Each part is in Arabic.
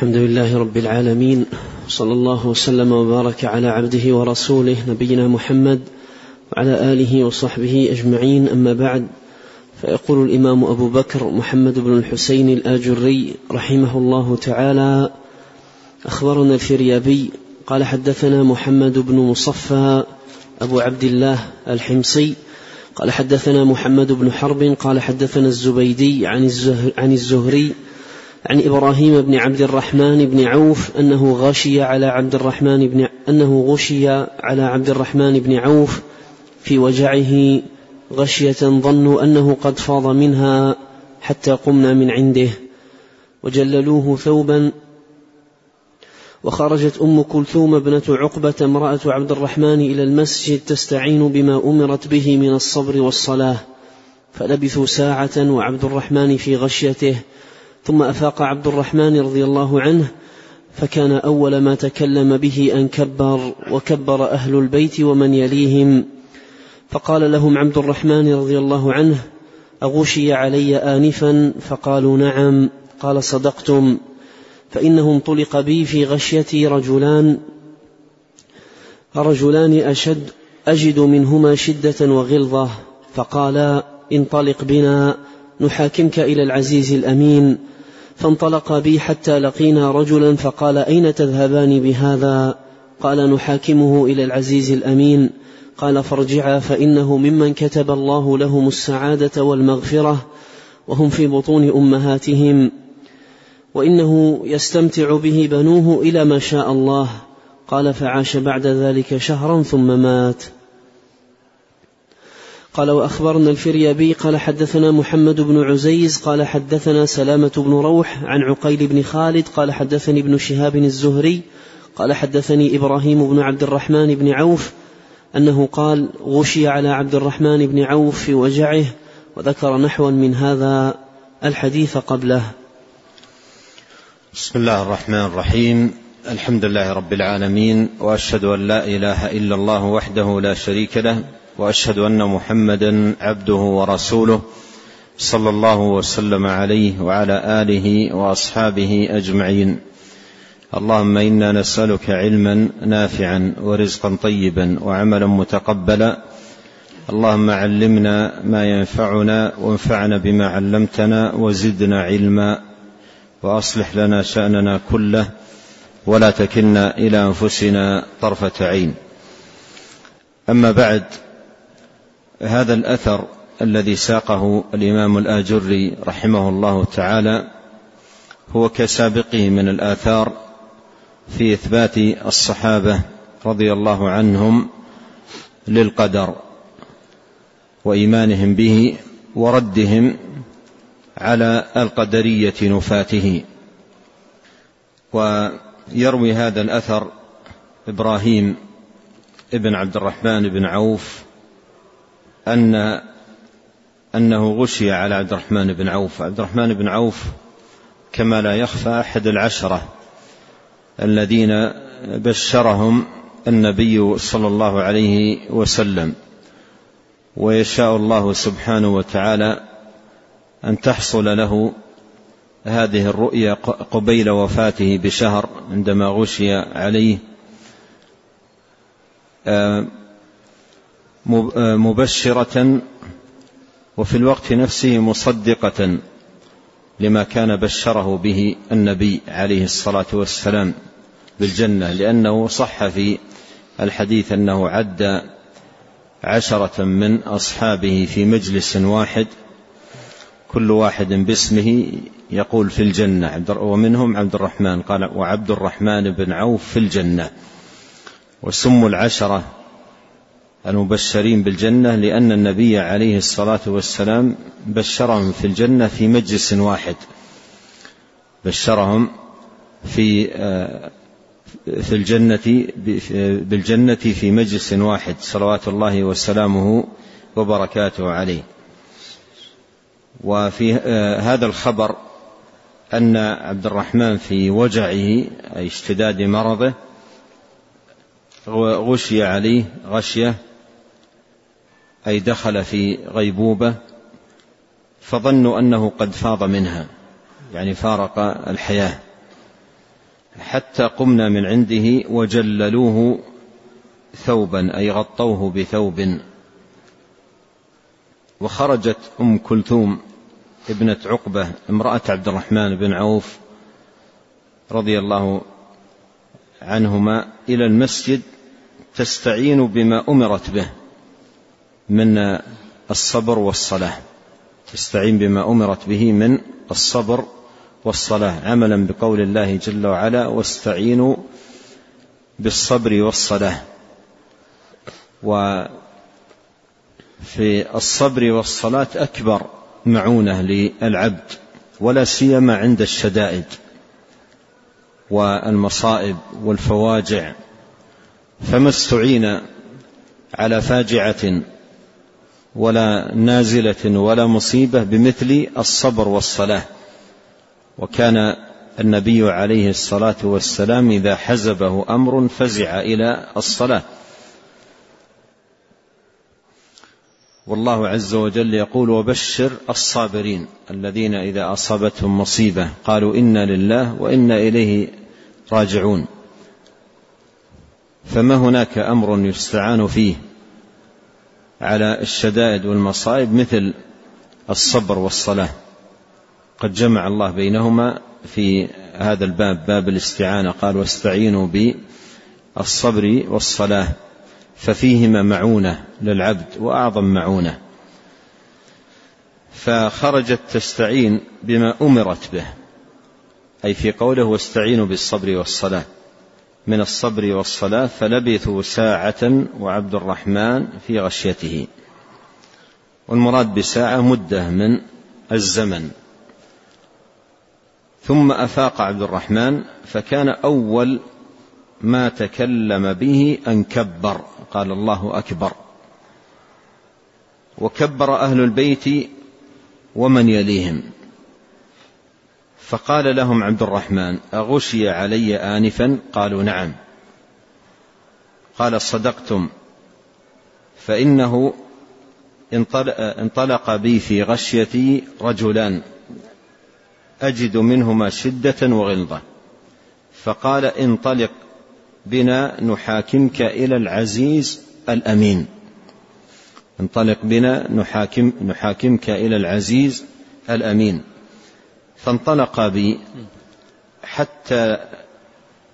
الحمد لله رب العالمين صلى الله وسلم وبارك على عبده ورسوله نبينا محمد وعلى آله وصحبه أجمعين أما بعد فيقول الإمام أبو بكر محمد بن الحسين الآجري رحمه الله تعالى أخبرنا الفريابي قال حدثنا محمد بن مصفى أبو عبد الله الحمصي قال حدثنا محمد بن حرب قال حدثنا الزبيدي عن عن الزهري عن إبراهيم بن عبد الرحمن بن عوف أنه غشي على عبد الرحمن بن أنه غشي على عبد الرحمن بن عوف في وجعه غشية ظنوا أنه قد فاض منها حتى قمنا من عنده وجللوه ثوبا وخرجت أم كلثوم ابنة عقبة امرأة عبد الرحمن إلى المسجد تستعين بما أمرت به من الصبر والصلاة فلبثوا ساعة وعبد الرحمن في غشيته ثم أفاق عبد الرحمن رضي الله عنه فكان أول ما تكلم به أن كبر وكبر أهل البيت ومن يليهم. فقال لهم عبد الرحمن رضي الله عنه اغشي علي انفا؟ فقالوا نعم. قال صدقتم. فانه انطلق بي في غشيتي رجلان. رجلان أشد أجد منهما شدة وغلظة. فقالا انطلق بنا. نحاكمك إلى العزيز الأمين. فانطلق بي حتى لقينا رجلا فقال أين تذهبان بهذا؟ قال نحاكمه إلى العزيز الأمين. قال فارجعا فإنه ممن كتب الله لهم السعادة والمغفرة وهم في بطون أمهاتهم. وإنه يستمتع به بنوه إلى ما شاء الله. قال فعاش بعد ذلك شهرا ثم مات. قال وأخبرنا الفريابي قال حدثنا محمد بن عزيز قال حدثنا سلامة بن روح عن عقيل بن خالد قال حدثني ابن شهاب الزهري قال حدثني إبراهيم بن عبد الرحمن بن عوف أنه قال غشي على عبد الرحمن بن عوف في وجعه وذكر نحوا من هذا الحديث قبله. بسم الله الرحمن الرحيم. الحمد لله رب العالمين وأشهد أن لا إله إلا الله وحده لا شريك له وأشهد أن محمدا عبده ورسوله صلى الله وسلم عليه وعلى آله وأصحابه أجمعين. اللهم إنا نسألك علما نافعا ورزقا طيبا وعملا متقبلا. اللهم علمنا ما ينفعنا وانفعنا بما علمتنا وزدنا علما. وأصلح لنا شأننا كله ولا تكلنا إلى أنفسنا طرفة عين. أما بعد هذا الأثر الذي ساقه الإمام الآجري رحمه الله تعالى هو كسابقه من الآثار في إثبات الصحابة رضي الله عنهم للقدر وإيمانهم به وردهم على القدرية نفاته. ويروي هذا الأثر إبراهيم ابن عبد الرحمن بن عوف أن أنه غشي على عبد الرحمن بن عوف. عبد الرحمن بن عوف كما لا يخفى أحد العشرة الذين بشرهم النبي صلى الله عليه وسلم. ويشاء الله سبحانه وتعالى أن تحصل له هذه الرؤيا قبيل وفاته بشهر عندما غشي عليه. آه، مبشرة وفي الوقت نفسه مصدقة لما كان بشره به النبي عليه الصلاة والسلام بالجنة لأنه صح في الحديث أنه عد عشرة من أصحابه في مجلس واحد كل واحد باسمه يقول في الجنة. ومنهم عبد الرحمن قال وعبد الرحمن بن عوف في الجنة وسموا العشرة المبشرين بالجنة لأن النبي عليه الصلاة والسلام بشرهم في الجنة في مجلس واحد. بشرهم في آه، في الجنة بالجنة في مجلس واحد صلوات الله وسلامه وبركاته عليه. وفي آه، هذا الخبر أن عبد الرحمن في وجعه أي اشتداد مرضه غشي عليه غشية أي دخل في غيبوبة فظنوا أنه قد فاض منها يعني فارق الحياة. حتى قمنا من عنده وجللوه ثوبا أي غطوه بثوب. وخرجت أم كلثوم ابنة عقبة امرأة عبد الرحمن بن عوف رضي الله عنهما إلى المسجد تستعين بما أمرت به. من الصبر والصلاة. تستعين بما أمرت به من الصبر والصلاة. عملا بقول الله جل وعلا واستعينوا بالصبر والصلاة. وفي الصبر والصلاة أكبر معونة للعبد ولا سيما عند الشدائد والمصائب والفواجع. فما استعين على فاجعة ولا نازلة ولا مصيبة بمثل الصبر والصلاة. وكان النبي عليه الصلاة والسلام إذا حزبه أمر فزع إلى الصلاة. والله عز وجل يقول وبشر الصابرين الذين إذا أصابتهم مصيبة قالوا إنا لله وإنا إليه راجعون. فما هناك أمر يستعان فيه. على الشدائد والمصائب مثل الصبر والصلاة. قد جمع الله بينهما في هذا الباب باب الاستعانة. قال واستعينوا بالصبر والصلاة ففيهما معونة للعبد وأعظم معونة. فخرجت تستعين بما أمرت به أي في قوله واستعينوا بالصبر والصلاة. من الصبر والصلاة فلبثوا ساعة وعبد الرحمن في غشيته. والمراد بساعة مدة من الزمن. ثم أفاق عبد الرحمن فكان أول ما تكلم به أن كبر. قال الله أكبر. وكبر أهل البيت ومن يليهم. فقال لهم عبد الرحمن أغشي علي آنفا؟ قالوا نعم. قال صدقتم فإنه انطلق بي في غشيتي رجلان أجد منهما شدة وغلظة. فقال انطلق بنا نحاكمك إلى العزيز الأمين. انطلق بنا نحاكم نحاكمك إلى العزيز الأمين. فانطلق بي حتى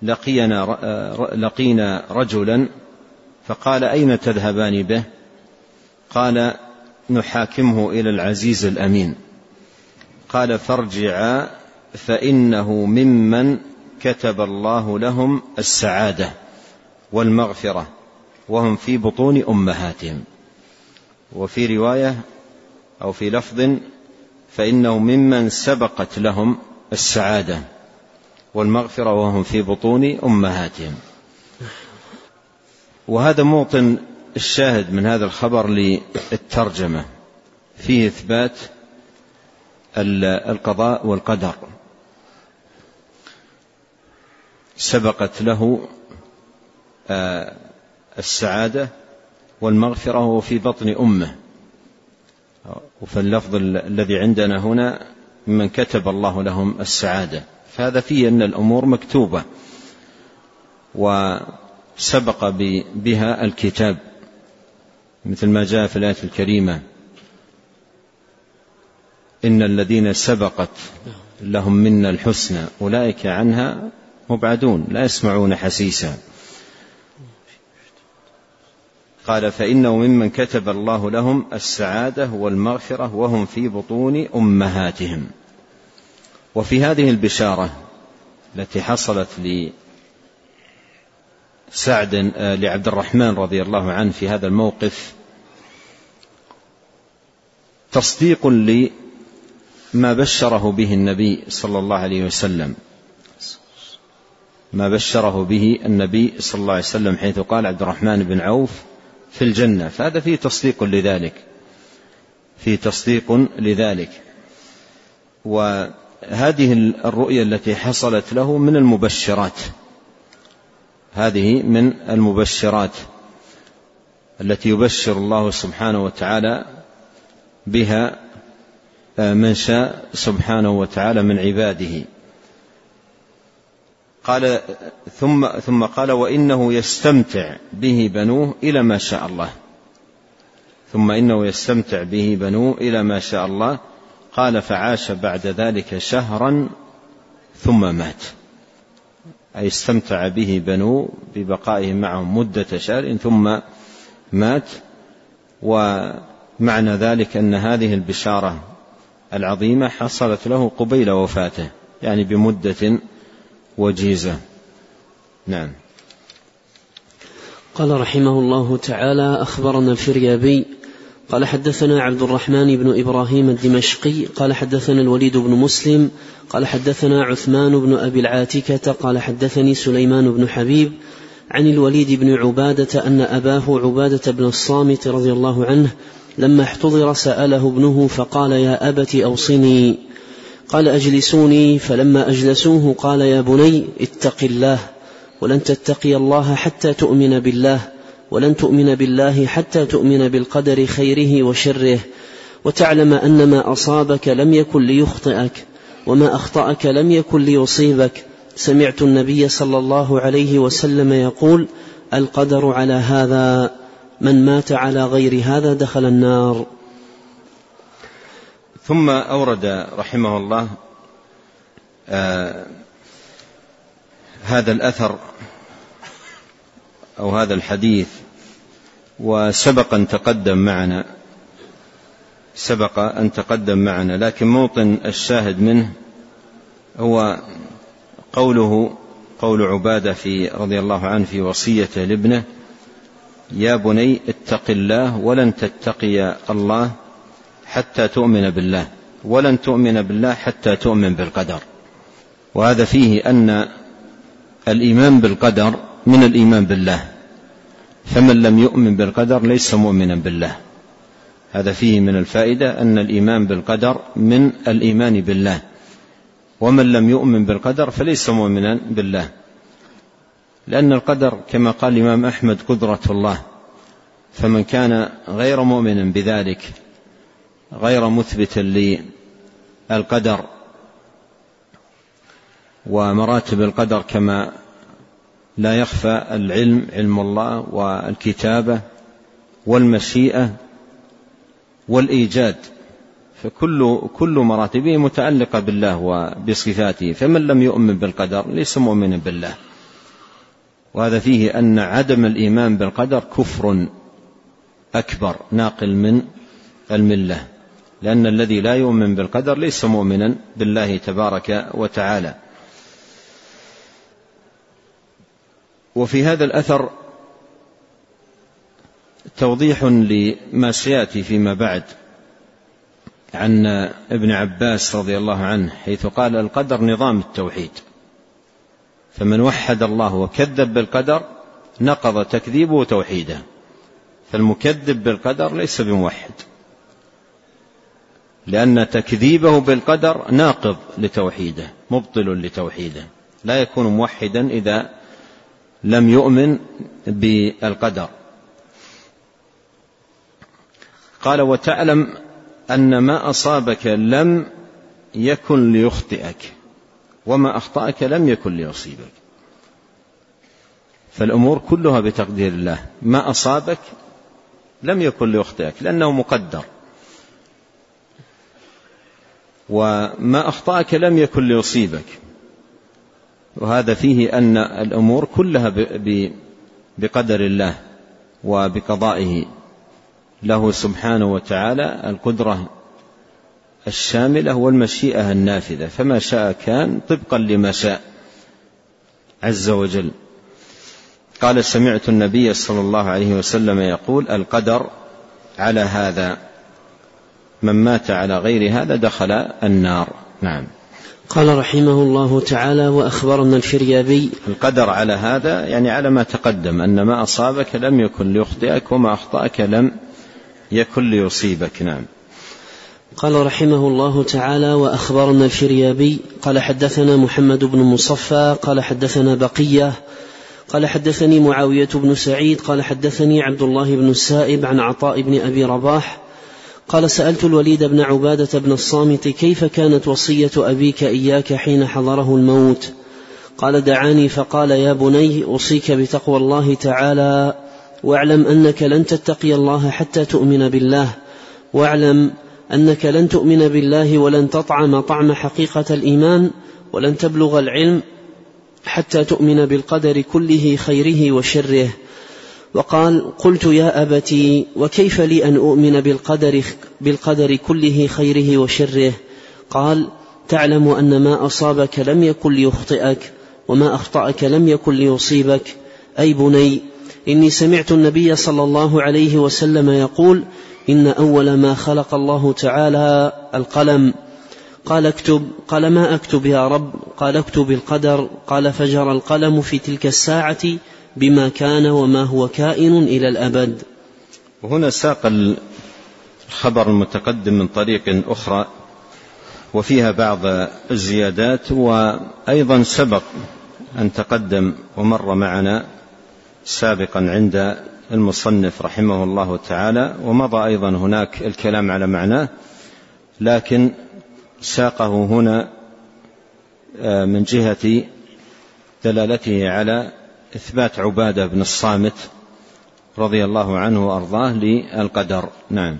لقينا لقينا رجلا فقال أين تذهبان به؟ قال نحاكمه إلى العزيز الأمين قال فارجعا فإنه ممن كتب الله لهم السعادة والمغفرة وهم في بطون أمهاتهم وفي رواية أو في لفظ فإنه ممن سبقت لهم السعادة والمغفرة وهم في بطون أمهاتهم. وهذا موطن الشاهد من هذا الخبر للترجمة. فيه إثبات القضاء والقدر. سبقت له آه، السعادة والمغفرة وهو في بطن أمه. وفي اللفظ الذي عندنا هنا ممن كتب الله لهم السعادة. فهذا فيه أن الأمور مكتوبة وسبق بها الكتاب مثل ما جاء في الآية الكريمة. إن الذين سبقت لهم منا الحسنى أولئك عنها مبعدون لا يسمعون حسيسا. قال فإنه ممن كتب الله لهم السعادة والمغفرة وهم في بطون أمهاتهم. وفي هذه البشارة التي حصلت لسعد لعبد الرحمن رضي الله عنه في هذا الموقف تصديق لما بشره به النبي صلى الله عليه وسلم. ما بشره به النبي صلى الله عليه وسلم حيث قال عبد الرحمن بن عوف في الجنة. فهذا فيه تصديق لذلك. فيه تصديق لذلك. وهذه الرؤية التي حصلت له من المبشرات. هذه من المبشرات التي يبشر الله سبحانه وتعالى بها من شاء سبحانه وتعالى من عباده. قال ثم ثم قال وإنه يستمتع به بنوه إلى ما شاء الله. ثم إنه يستمتع به بنوه إلى ما شاء الله. قال فعاش بعد ذلك شهرا ثم مات. أي استمتع به بنوه ببقائه معهم مدة شهر ثم مات. ومعنى ذلك أن هذه البشارة العظيمة حصلت له قبيل وفاته يعني بمدة وجيزة. نعم. قال رحمه الله تعالى أخبرنا الفريابي قال حدثنا عبد الرحمن بن إبراهيم الدمشقي قال حدثنا الوليد بن مسلم قال حدثنا عثمان بن أبي العاتكة قال حدثني سليمان بن حبيب عن الوليد بن عبادة أن أباه عبادة بن الصامت رضي الله عنه لما احتضر سأله ابنه فقال يا أبت أوصني قال أجلسوني فلما أجلسوه قال يا بني اتق الله ولن تتقي الله حتى تؤمن بالله ولن تؤمن بالله حتى تؤمن بالقدر خيره وشره وتعلم أن ما أصابك لم يكن ليخطئك وما أخطأك لم يكن ليصيبك. سمعت النبي صلى الله عليه وسلم يقول القدر على هذا من مات على غير هذا دخل النار. ثم أورد رحمه الله آه هذا الأثر أو هذا الحديث وسبق أن تقدم معنا سبق أن تقدم معنا لكن موطن الشاهد منه هو قوله قول عبادة في رضي الله عنه في وصيته لابنه يا بني اتق الله ولن تتقي الله حتى تؤمن بالله ولن تؤمن بالله حتى تؤمن بالقدر. وهذا فيه أن الإيمان بالقدر من الإيمان بالله. فمن لم يؤمن بالقدر ليس مؤمنا بالله. هذا فيه من الفائدة أن الإيمان بالقدر من الإيمان بالله. ومن لم يؤمن بالقدر فليس مؤمنا بالله. لأن القدر كما قال الإمام أحمد قدرة الله. فمن كان غير مؤمن بذلك غير مثبت للقدر ومراتب القدر كما لا يخفى العلم علم الله والكتابة والمشيئة والإيجاد. فكل كل مراتبه متعلقة بالله وبصفاته. فمن لم يؤمن بالقدر ليس مؤمنا بالله. وهذا فيه أن عدم الإيمان بالقدر كفر أكبر ناقل من الملة. لأن الذي لا يؤمن بالقدر ليس مؤمنا بالله تبارك وتعالى. وفي هذا الأثر توضيح لما سيأتي فيما بعد عن ابن عباس رضي الله عنه حيث قال القدر نظام التوحيد. فمن وحد الله وكذب بالقدر نقض تكذيبه توحيده فالمكذب بالقدر ليس بموحد. لأن تكذيبه بالقدر ناقض لتوحيده مبطل لتوحيده. لا يكون موحدا إذا لم يؤمن بالقدر. قال وتعلم أن ما أصابك لم يكن ليخطئك وما أخطأك لم يكن ليصيبك. فالأمور كلها بتقدير الله. ما أصابك لم يكن ليخطئك لأنه مقدر. وما أخطأك لم يكن ليصيبك. وهذا فيه أن الأمور كلها بقدر الله وبقضائه. له سبحانه وتعالى القدرة الشاملة والمشيئة النافذة. فما شاء كان طبقا لما شاء عز وجل. قال سمعت النبي صلى الله عليه وسلم يقول القدر على هذا. من مات على غير هذا دخل النار. نعم. قال رحمه الله تعالى وأخبرنا الفريابي القدر على هذا يعني على ما تقدم أن ما أصابك لم يكن ليخطئك وما أخطأك لم يكن ليصيبك. نعم. قال رحمه الله تعالى وأخبرنا الفريابي قال حدثنا محمد بن مصفى قال حدثنا بقية قال حدثني معاوية بن سعيد قال حدثني عبد الله بن السائب عن عطاء بن أبي رباح قال سألت الوليد بن عبادة بن الصامت كيف كانت وصية أبيك إياك حين حضره الموت؟ قال دعاني فقال يا بني أوصيك بتقوى الله تعالى واعلم أنك لن تتقي الله حتى تؤمن بالله واعلم أنك لن تؤمن بالله ولن تطعم طعم حقيقة الإيمان ولن تبلغ العلم حتى تؤمن بالقدر كله خيره وشره. وقال قلت يا أبتي وكيف لي أن أؤمن بالقدر, بالقدر كله خيره وشره؟ قال تعلم أن ما أصابك لم يكن ليخطئك وما أخطأك لم يكن ليصيبك. أي بني إني سمعت النبي صلى الله عليه وسلم يقول إن أول ما خلق الله تعالى القلم. قال اكتب. قال ما أكتب يا رب؟ قال اكتب القدر. قال فجر القلم في تلك الساعة بما كان وما هو كائن إلى الأبد. وهنا ساق الخبر المتقدم من طريق أخرى وفيها بعض الزيادات وأيضا سبق أن تقدم ومر معنا سابقا عند المصنف رحمه الله تعالى ومضى أيضا هناك الكلام على معناه لكن ساقه هنا آه، من جهة دلالته على إثبات عبادة بن الصامت رضي الله عنه وأرضاه للقدر. نعم.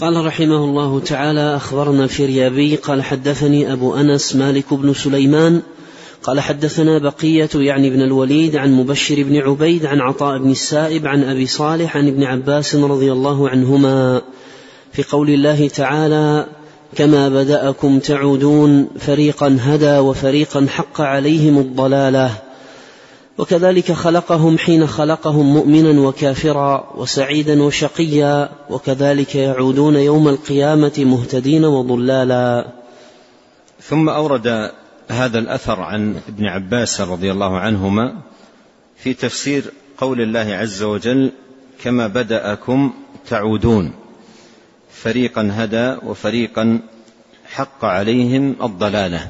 قال رحمه الله تعالى أخبرنا الفريابي قال حدثني أبو أنس مالك بن سليمان قال حدثنا بقية يعني بن الوليد عن مبشر بن عبيد عن عطاء بن السائب عن أبي صالح عن ابن عباس رضي الله عنهما. في قول الله تعالى كما بدأكم تعودون فريقا هدى وفريقا حق عليهم الضلالة. وكذلك خلقهم حين خلقهم مؤمنا وكافرا وسعيدا وشقيا وكذلك يعودون يوم القيامة مهتدين وضلالا. ثم أورد هذا الأثر عن ابن عباس رضي الله عنهما في تفسير قول الله عز وجل كما بدأكم تعودون. فريقا هدى وفريقا حق عليهم الضلالة.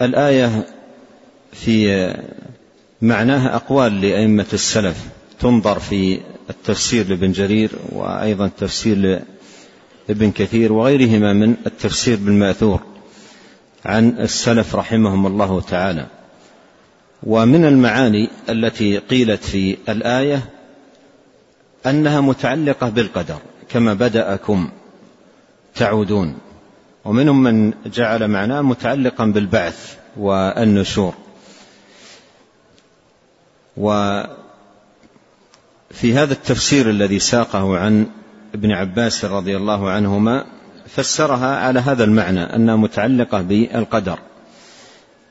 والآية في معناها أقوال لأئمة السلف تنظر في التفسير لابن جرير وأيضا تفسير لابن كثير وغيرهما من التفسير بالمأثور عن السلف رحمهم الله تعالى. ومن المعاني التي قيلت في الآية أنها متعلقة بالقدر كما بدأكم تعودون. ومنهم من جعل معناه متعلقا بالبعث والنشور. وفي هذا التفسير الذي ساقه عن ابن عباس رضي الله عنهما فسرها على هذا المعنى أنها متعلقة بالقدر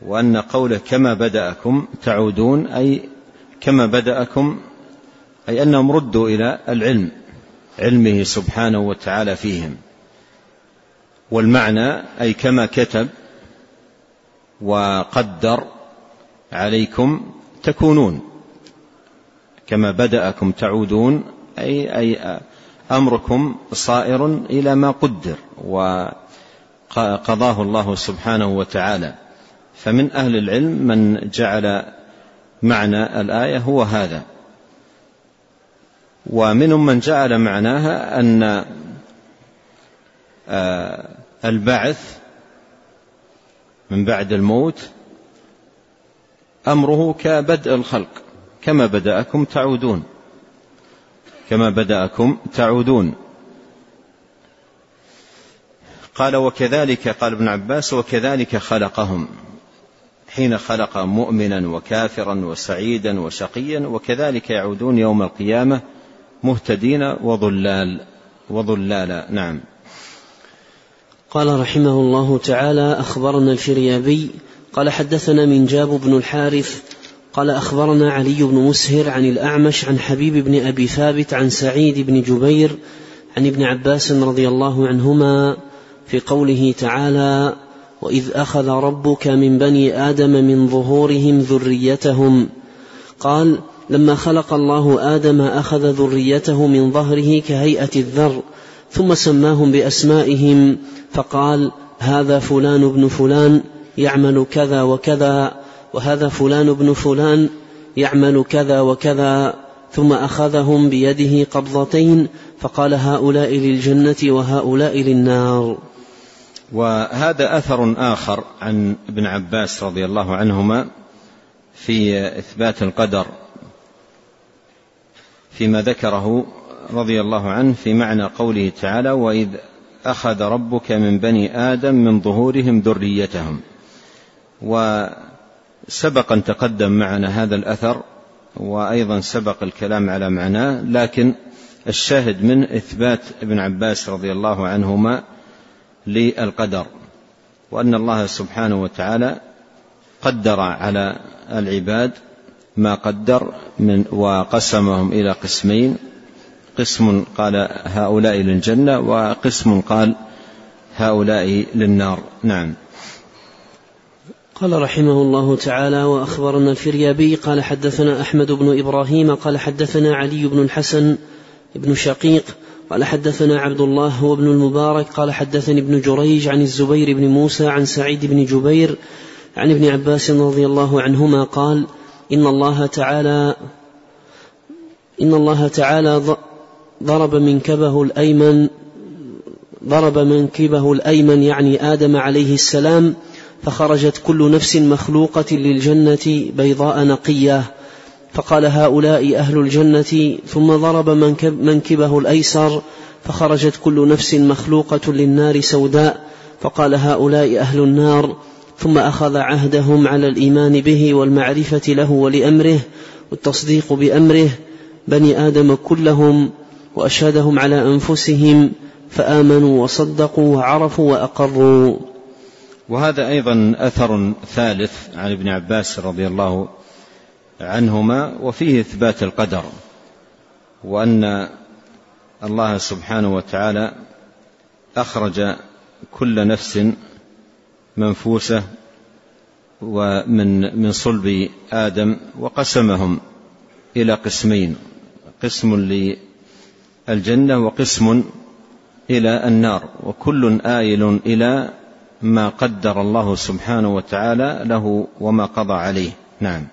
وأن قوله كما بدأكم تعودون أي كما بدأكم أي أنهم ردوا إلى العلم علمه سبحانه وتعالى فيهم. والمعنى أي كما كتب وقدر عليكم تكونون. كما بدأكم تعودون أي أي أمركم صائر إلى ما قدر وقضاه الله سبحانه وتعالى. فمن أهل العلم من جعل معنى الآية هو هذا. ومنهم من جعل معناها أن آه، البعث من بعد الموت أمره كبدء الخلق. كما بدأكم تعودون. كما بدأكم تعودون. قال وكذلك قال ابن عباس وكذلك خلقهم. حين خلق مؤمنا وكافرا وسعيدا وشقيا وكذلك يعودون يوم القيامة مهتدين وضلال وضلالا نعم. قال رحمه الله تعالى أخبرنا الفريابي قال حدثنا من جاب بن الحارث قال أخبرنا علي بن مسهر عن الأعمش عن حبيب بن أبي ثابت عن سعيد بن جبير عن ابن عباس رضي الله عنهما في قوله تعالى وإذ أخذ ربك من بني آدم من ظهورهم ذريتهم قال لما خلق الله آدم أخذ ذريته من ظهره كهيئة الذر ثم سماهم بأسمائهم فقال هذا فلان بن فلان يعمل كذا وكذا وهذا فلان بن فلان يعمل كذا وكذا ثم أخذهم بيده قبضتين فقال هؤلاء للجنة وهؤلاء للنار. وهذا أثر آخر عن ابن عباس رضي الله عنهما في إثبات القدر فيما ذكره رضي الله عنه في معنى قوله تعالى وإذ أخذ ربك من بني آدم من ظهورهم ذريتهم وسبق أن تقدم معنا هذا الأثر وأيضا سبق الكلام على معناه لكن الشاهد من إثبات ابن عباس رضي الله عنهما للقدر وأن الله سبحانه وتعالى قدر على العباد ما قدر من وقسمهم إلى قسمين قسم قال هؤلاء للجنة وقسم قال هؤلاء للنار. نعم. قال رحمه الله تعالى وأخبرنا الفريابي قال حدثنا أحمد بن إبراهيم قال حدثنا علي بن الحسن بن شقيق قال حدثنا عبد الله هو ابن المبارك قال حدثني ابن جريج عن الزبير بن موسى عن سعيد بن جبير عن ابن عباس رضي الله عنهما قال إن الله تعالى إن الله تعالى ضرب منكبه الأيمن ضرب منكبه الأيمن يعني آدم عليه السلام فخرجت كل نفس مخلوقة للجنة بيضاء نقية. فقال هؤلاء أهل الجنة ثم ضرب منكب منكبه الأيسر فخرجت كل نفس مخلوقة للنار سوداء. فقال هؤلاء أهل النار ثم أخذ عهدهم على الإيمان به والمعرفة له ولأمره والتصديق بأمره. بني آدم كلهم وأشهدهم على أنفسهم فآمنوا وصدقوا وعرفوا وأقروا. وهذا أيضا أثر ثالث عن ابن عباس رضي الله عنهما وفيه إثبات القدر وأن الله سبحانه وتعالى أخرج كل نفس منفوسة ومن من صلب آدم وقسمهم إلى قسمين قسم للجنة وقسم إلى النار وكل آيل إلى ما قدر الله سبحانه وتعالى له وما قضى عليه. نعم.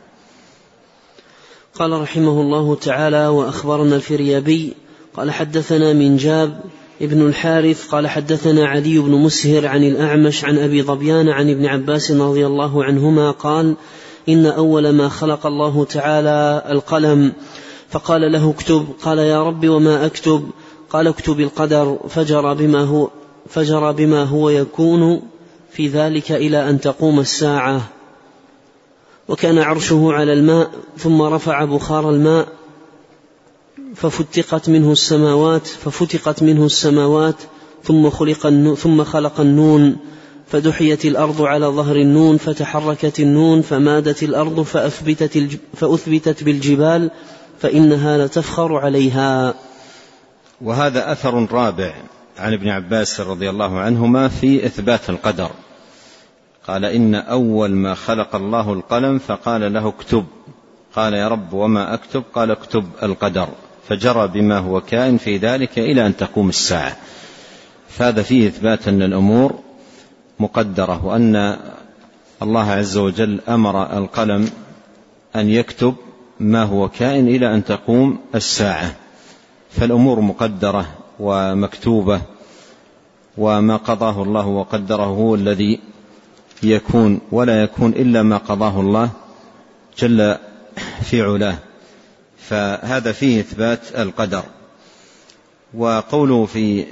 قال رحمه الله تعالى وأخبرنا الفريابي قال حدثنا من جاب ابن الحارث قال حدثنا علي بن مسهر عن الأعمش عن أبي ظبيان عن ابن عباس رضي الله عنهما قال إن أول ما خلق الله تعالى القلم. فقال له اكتب. قال يا رب وما أكتب؟ قال اكتب القدر فجرى بما هو فجرى بما هو يكون. في ذلك إلى أن تقوم الساعة وكان عرشه على الماء ثم رفع بخار الماء ففتقت منه السماوات ففتقت منه السماوات ثم خلق ثم خلق النون فدحيت الأرض على ظهر النون فتحركت النون فمادت الأرض فأثبتت. فأثبتت بالجبال فإنها لتفخر عليها وهذا أثر رابع عن ابن عباس رضي الله عنهما في إثبات القدر. قال إن أول ما خلق الله القلم فقال له اكتب. قال يا رب وما أكتب؟ قال اكتب القدر. فجرى بما هو كائن في ذلك إلى أن تقوم الساعة. فهذا فيه إثبات أن الأمور مقدرة وأن الله عز وجل أمر القلم أن يكتب ما هو كائن إلى أن تقوم الساعة. فالأمور مقدرة ومكتوبة وما قضاه الله وقدره هو الذي يكون ولا يكون إلا ما قضاه الله جل في علاه. فهذا فيه إثبات القدر. وقوله في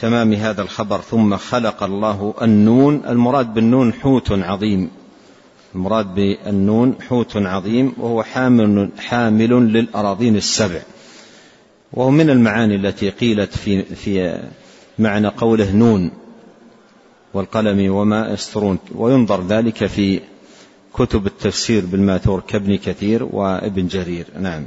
تمام هذا الخبر ثم خلق الله النون المراد بالنون حوت عظيم. المراد بالنون حوت عظيم وهو حامل حامل للأراضين السبع. وهو من المعاني التي قيلت في في معنى قوله نون والقلم وما يسطرون وينظر ذلك في كتب التفسير بالماثور كابن كثير وابن جرير. نعم.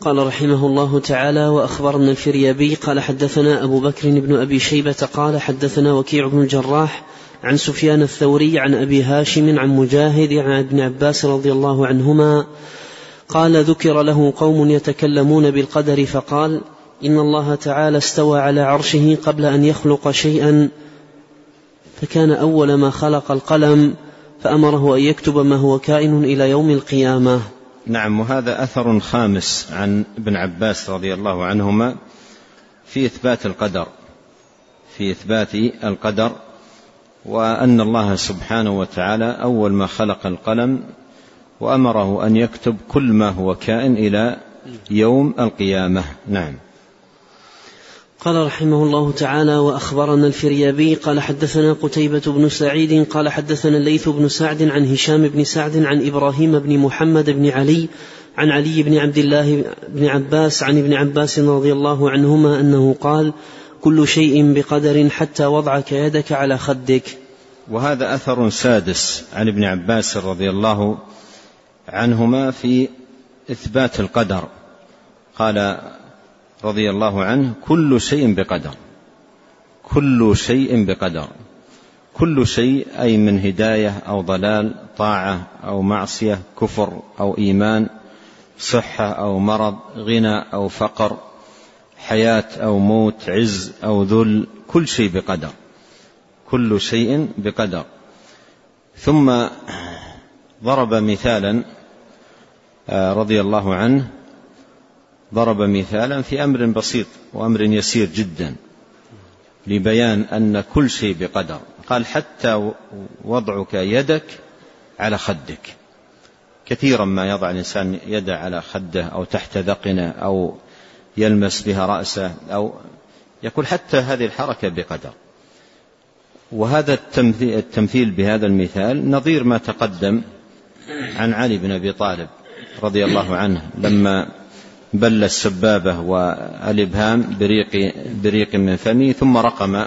قال رحمه الله تعالى وأخبرنا الفريابي قال حدثنا أبو بكر بن أبي شيبة قال حدثنا وكيع بن الجراح عن سفيان الثوري عن أبي هاشم عن مجاهد عن ابن عباس رضي الله عنهما قال ذكر له قوم يتكلمون بالقدر فقال إن الله تعالى استوى على عرشه قبل أن يخلق شيئا فكان أول ما خلق القلم فأمره أن يكتب ما هو كائن إلى يوم القيامة. نعم وهذا أثر خامس عن ابن عباس رضي الله عنهما في إثبات القدر في إثبات القدر وأن الله سبحانه وتعالى أول ما خلق القلم وأمره أن يكتب كل ما هو كائن إلى يوم القيامة. نعم. قال رحمه الله تعالى وأخبرنا الفريابي قال حدثنا قتيبة بن سعيد قال حدثنا الليث بن سعد عن هشام بن سعد عن إبراهيم بن محمد بن علي عن علي بن عبد الله بن عباس عن ابن عباس رضي الله عنهما أنه قال كل شيء بقدر حتى وضعك يدك على خدك. وهذا أثر سادس عن ابن عباس رضي الله عنهما في إثبات القدر. قال رضي الله عنه كل شيء بقدر. كل شيء بقدر. كل شيء أي من هداية أو ضلال طاعة أو معصية كفر أو إيمان صحة أو مرض غنى أو فقر حياة أو موت عز أو ذل كل شيء بقدر. كل شيء بقدر. ثم ضرب مثالا آه، رضي الله عنه ضرب مثالا في أمر بسيط وأمر يسير جدا لبيان أن كل شيء بقدر. قال حتى وضعك يدك على خدك. كثيرا ما يضع الإنسان يده على خده أو تحت ذقنه أو يلمس بها رأسه أو يقول حتى هذه الحركة بقدر. وهذا التمثيل بهذا المثال نظير ما تقدم عن علي بن أبي طالب رضي الله عنه لما بل السبابة والإبهام بريق, بريق من فمه ثم رقم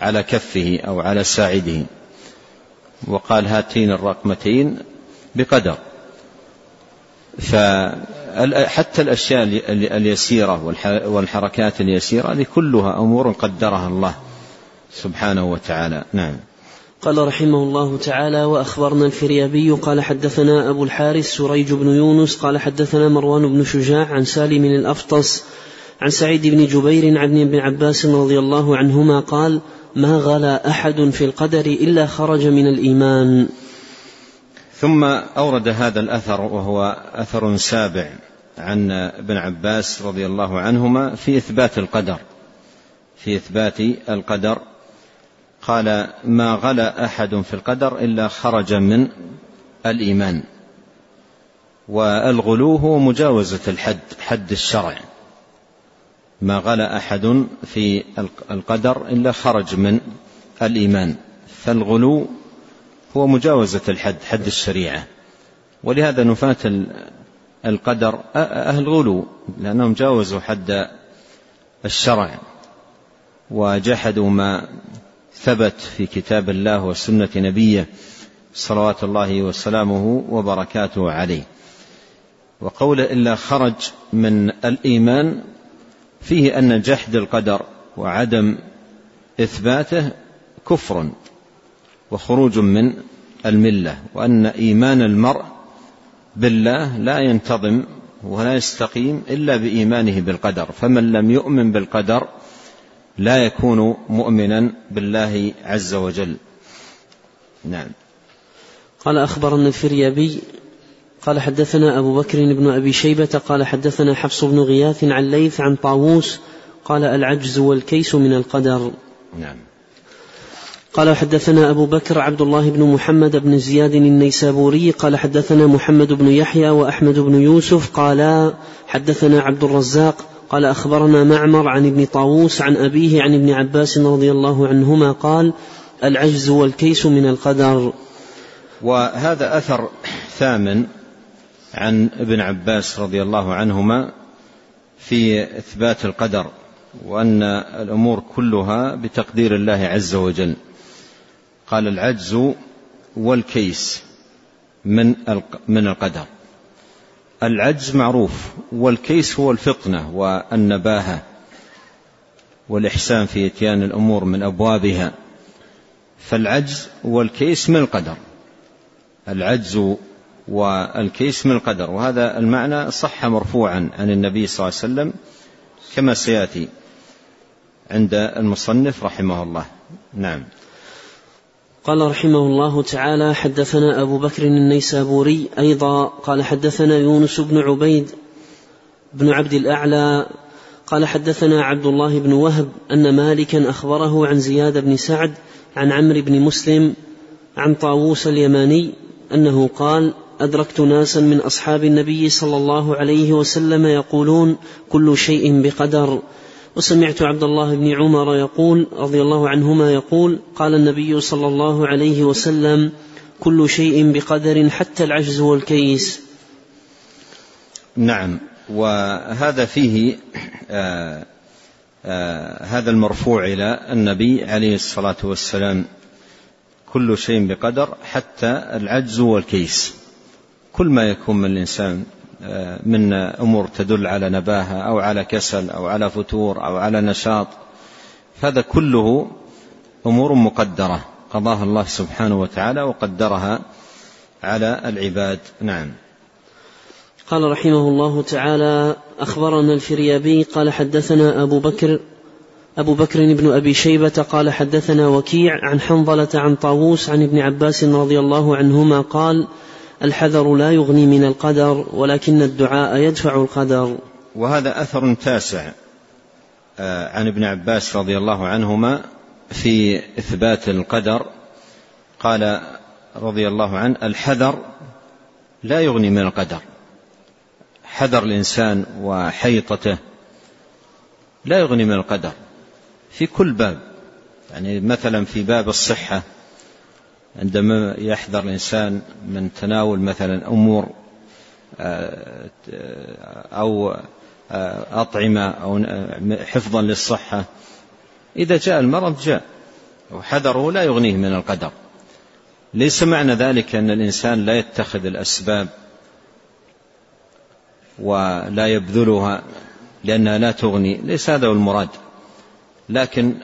على كفه أو على ساعده. وقال هاتين الرقمتين بقدر. فحتى الأشياء اليسيرة والحركات اليسيرة هذه كلها أمور قدرها الله سبحانه وتعالى. نعم. قال رحمه الله تعالى وأخبرنا الفريابي قال حدثنا أبو الحارث سريج بن يونس قال حدثنا مروان بن شجاع عن سالم الافطس عن سعيد بن جبير عن ابن عباس رضي الله عنهما قال ما غلا أحد في القدر إلا خرج من الإيمان. ثم أورد هذا الأثر وهو أثر سابع عن ابن عباس رضي الله عنهما في إثبات القدر في إثبات القدر قال ما غلا أحد في القدر إلا خرج من الإيمان. والغلو هو مجاوزة الحد حد الشرع. ما غلا أحد في القدر إلا خرج من الإيمان. فالغلو هو مجاوزة الحد حد الشريعة. ولهذا نفاة القدر أهل غلو لأنهم جاوزوا حد الشرع. وجحدوا ما ثبت في كتاب الله وسنة نبيه صلوات الله وسلامه وبركاته عليه. وقول إلا خرج من الإيمان فيه أن جحد القدر وعدم إثباته كفر وخروج من الملة وأن إيمان المرء بالله لا ينتظم ولا يستقيم إلا بإيمانه بالقدر. فمن لم يؤمن بالقدر لا يكون مؤمنا بالله عز وجل. نعم. قال أخبرنا الفريابي قال حدثنا أبو بكر بن أبي شيبة قال حدثنا حفص بن غياث عن ليث عن طاووس قال العجز والكيس من القدر. نعم. قال حدثنا أبو بكر عبد الله بن محمد بن زياد النيسابوري قال حدثنا محمد بن يحيى وأحمد بن يوسف قالا حدثنا عبد الرزاق قال أخبرنا معمر عن ابن طاووس عن أبيه عن ابن عباس رضي الله عنهما قال العجز والكيس من القدر. وهذا أثر ثامن عن ابن عباس رضي الله عنهما في إثبات القدر وأن الأمور كلها بتقدير الله عز وجل. قال العجز والكيس من من القدر. العجز معروف والكيس هو الفطنة والنباهة والإحسان في إتيان الأمور من أبوابها. فالعجز والكيس من القدر العجز والكيس من القدر. وهذا المعنى صح مرفوعا عن النبي صلى الله عليه وسلم كما سيأتي عند المصنف رحمه الله. نعم. قال رحمه الله تعالى حدثنا أبو بكر النيسابوري أيضا قال حدثنا يونس بن عبيد بن عبد الأعلى قال حدثنا عبد الله بن وهب أن مالكا أخبره عن زياد بن سعد عن عمرو بن مسلم عن طاووس اليماني أنه قال أدركت ناسا من أصحاب النبي صلى الله عليه وسلم يقولون كل شيء بقدر وسمعت عبد الله بن عمر يقول رضي الله عنهما يقول قال النبي صلى الله عليه وسلم كل شيء بقدر حتى العجز والكيس. نعم وهذا فيه آآ آآ هذا المرفوع إلى النبي عليه الصلاة والسلام كل شيء بقدر حتى العجز والكيس. كل ما يكون من الإنسان من أمور تدل على نباهة أو على كسل أو على فتور أو على نشاط. هذا كله أمور مقدرة. قضاها الله سبحانه وتعالى وقدرها على العباد. نعم. قال رحمه الله تعالى أخبرنا الفريابي قال حدثنا أبو بكر أبو بكر بن أبي شيبة قال حدثنا وكيع عن حنظلة عن طاووس عن ابن عباس رضي الله عنهما قال الحذر لا يغني من القدر ولكن الدعاء يدفع القدر. وهذا أثر تاسع عن ابن عباس رضي الله عنهما في إثبات القدر. قال رضي الله عنه الحذر لا يغني من القدر. حذر الإنسان وحيطته لا يغني من القدر في كل باب. يعني مثلا في باب الصحة عندما يحذر الإنسان من تناول مثلا أمور أو أطعمة أو حفظا للصحة إذا جاء المرض جاء وحذره لا يغنيه من القدر. ليس معنى ذلك أن الإنسان لا يتخذ الأسباب ولا يبذلها لأنها لا تغني ليس هذا هو المراد. لكن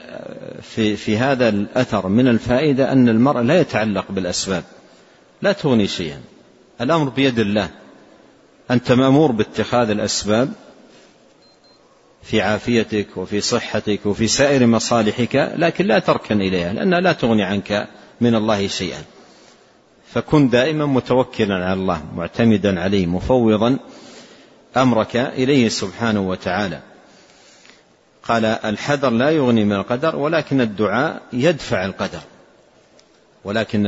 في, في هذا الأثر من الفائدة أن المرء لا يتعلق بالأسباب لا تغني شيئا. الأمر بيد الله. أنت مأمور باتخاذ الأسباب في عافيتك وفي صحتك وفي سائر مصالحك لكن لا تركن إليها لأنها لا تغني عنك من الله شيئا. فكن دائما متوكلا على الله معتمدا عليه مفوضا أمرك إليه سبحانه وتعالى. قال الحذر لا يغني من القدر ولكن الدعاء يدفع القدر. ولكن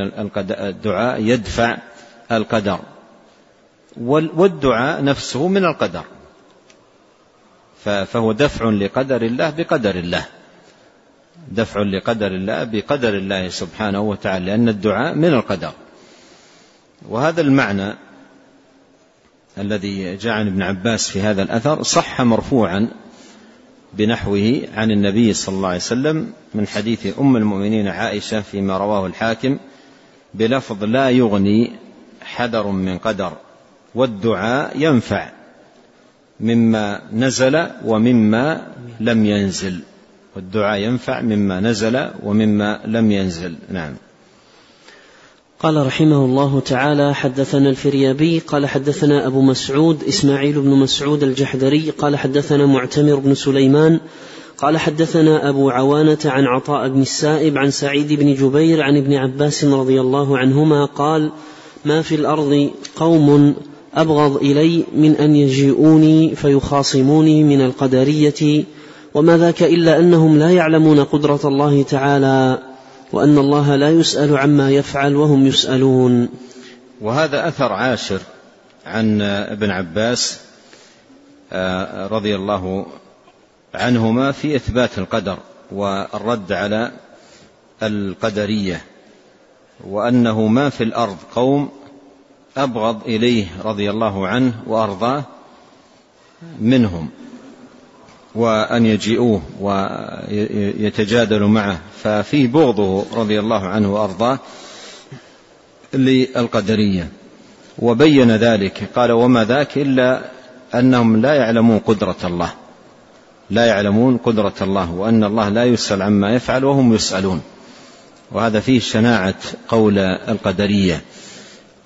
الدعاء يدفع القدر. والدعاء نفسه من القدر. فهو دفع لقدر الله بقدر الله. دفع لقدر الله بقدر الله سبحانه وتعالى لأن الدعاء من القدر. وهذا المعنى الذي جاء عن ابن عباس في هذا الأثر صح مرفوعا بنحوه عن النبي صلى الله عليه وسلم من حديث أم المؤمنين عائشة فيما رواه الحاكم بلفظ لا يغني حذر من قدر والدعاء ينفع مما نزل ومما لم ينزل والدعاء ينفع مما نزل ومما لم ينزل. نعم. قال رحمه الله تعالى حدثنا الفريابي قال حدثنا أبو مسعود إسماعيل بن مسعود الجحدري قال حدثنا معتمر بن سليمان قال حدثنا أبو عوانة عن عطاء بن السائب عن سعيد بن جبير عن ابن عباس رضي الله عنهما قال ما في الأرض قوم أبغض إلي من أن يجيئوني فيخاصموني من القدرية وما ذاك إلا أنهم لا يعلمون قدرة الله تعالى. وأن الله لا يسأل عما يفعل وهم يسألون. وهذا أثر عاشر عن ابن عباس رضي الله عنهما في إثبات القدر والرد على القدرية وأنه ما في الأرض قوم أبغض إليه رضي الله عنه وأرضاه منهم. وأن يجيئوه ويتجادلوا معه. ففيه بغضه رضي الله عنه وأرضاه للقدرية. وبين ذلك قال وما ذاك إلا أنهم لا يعلمون قدرة الله. لا يعلمون قدرة الله وأن الله لا يسأل عما يفعل وهم يسألون. وهذا فيه شناعة قول القدرية.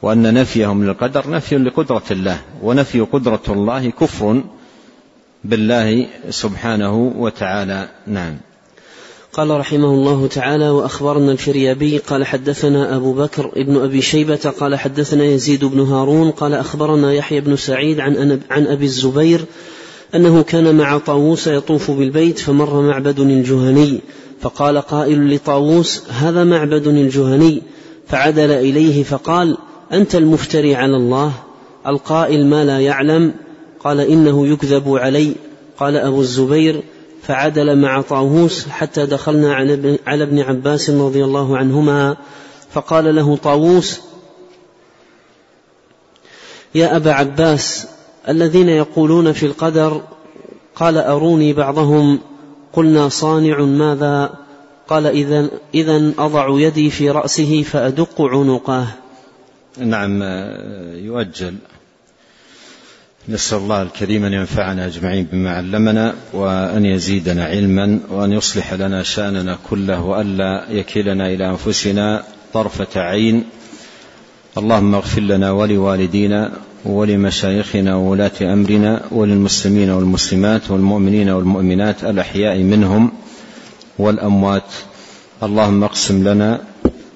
وأن نفيهم للقدر نفي لقدرة الله ونفي قدرة الله كفر بالله سبحانه وتعالى. نعم. قال رحمه الله تعالى وأخبرنا الفريابي قال حدثنا أبو بكر ابن أبي شيبة قال حدثنا يزيد بن هارون قال أخبرنا يحيى بن سعيد عن, عن أبي الزبير أنه كان مع طاووس يطوف بالبيت فمر معبد الجهني فقال قائل لطاووس هذا معبد الجهني فعدل إليه فقال أنت المفتري على الله القائل ما لا يعلم قال إنه يكذب علي. قال أبو الزبير فعدل مع طاووس حتى دخلنا على ابن عباس رضي الله عنهما. فقال له طاووس يا أبا عباس الذين يقولون في القدر قال أروني بعضهم. قلنا صانع ماذا؟ قال إذا إذا أضع يدي في رأسه فأدق عنقه. نعم يؤجل. نسأل الله الكريم أن ينفعنا أجمعين بما علمنا وأن يزيدنا علما وأن يصلح لنا شأننا كله وألا يكلنا إلى أنفسنا طرفة عين. اللهم اغفر لنا ولوالدينا ولمشايخنا وولاة أمرنا وللمسلمين والمسلمات والمؤمنين والمؤمنات الأحياء منهم والأموات. اللهم اقسم لنا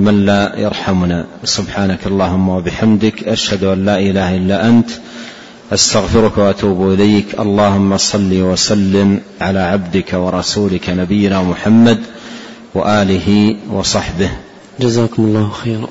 من لا يرحمنا. سبحانك اللهم وبحمدك أشهد أن لا إله إلا أنت أستغفرك وأتوب إليك. اللهم صل وسلم على عبدك ورسولك نبينا محمد وآله وصحبه. جزاكم الله خيرا.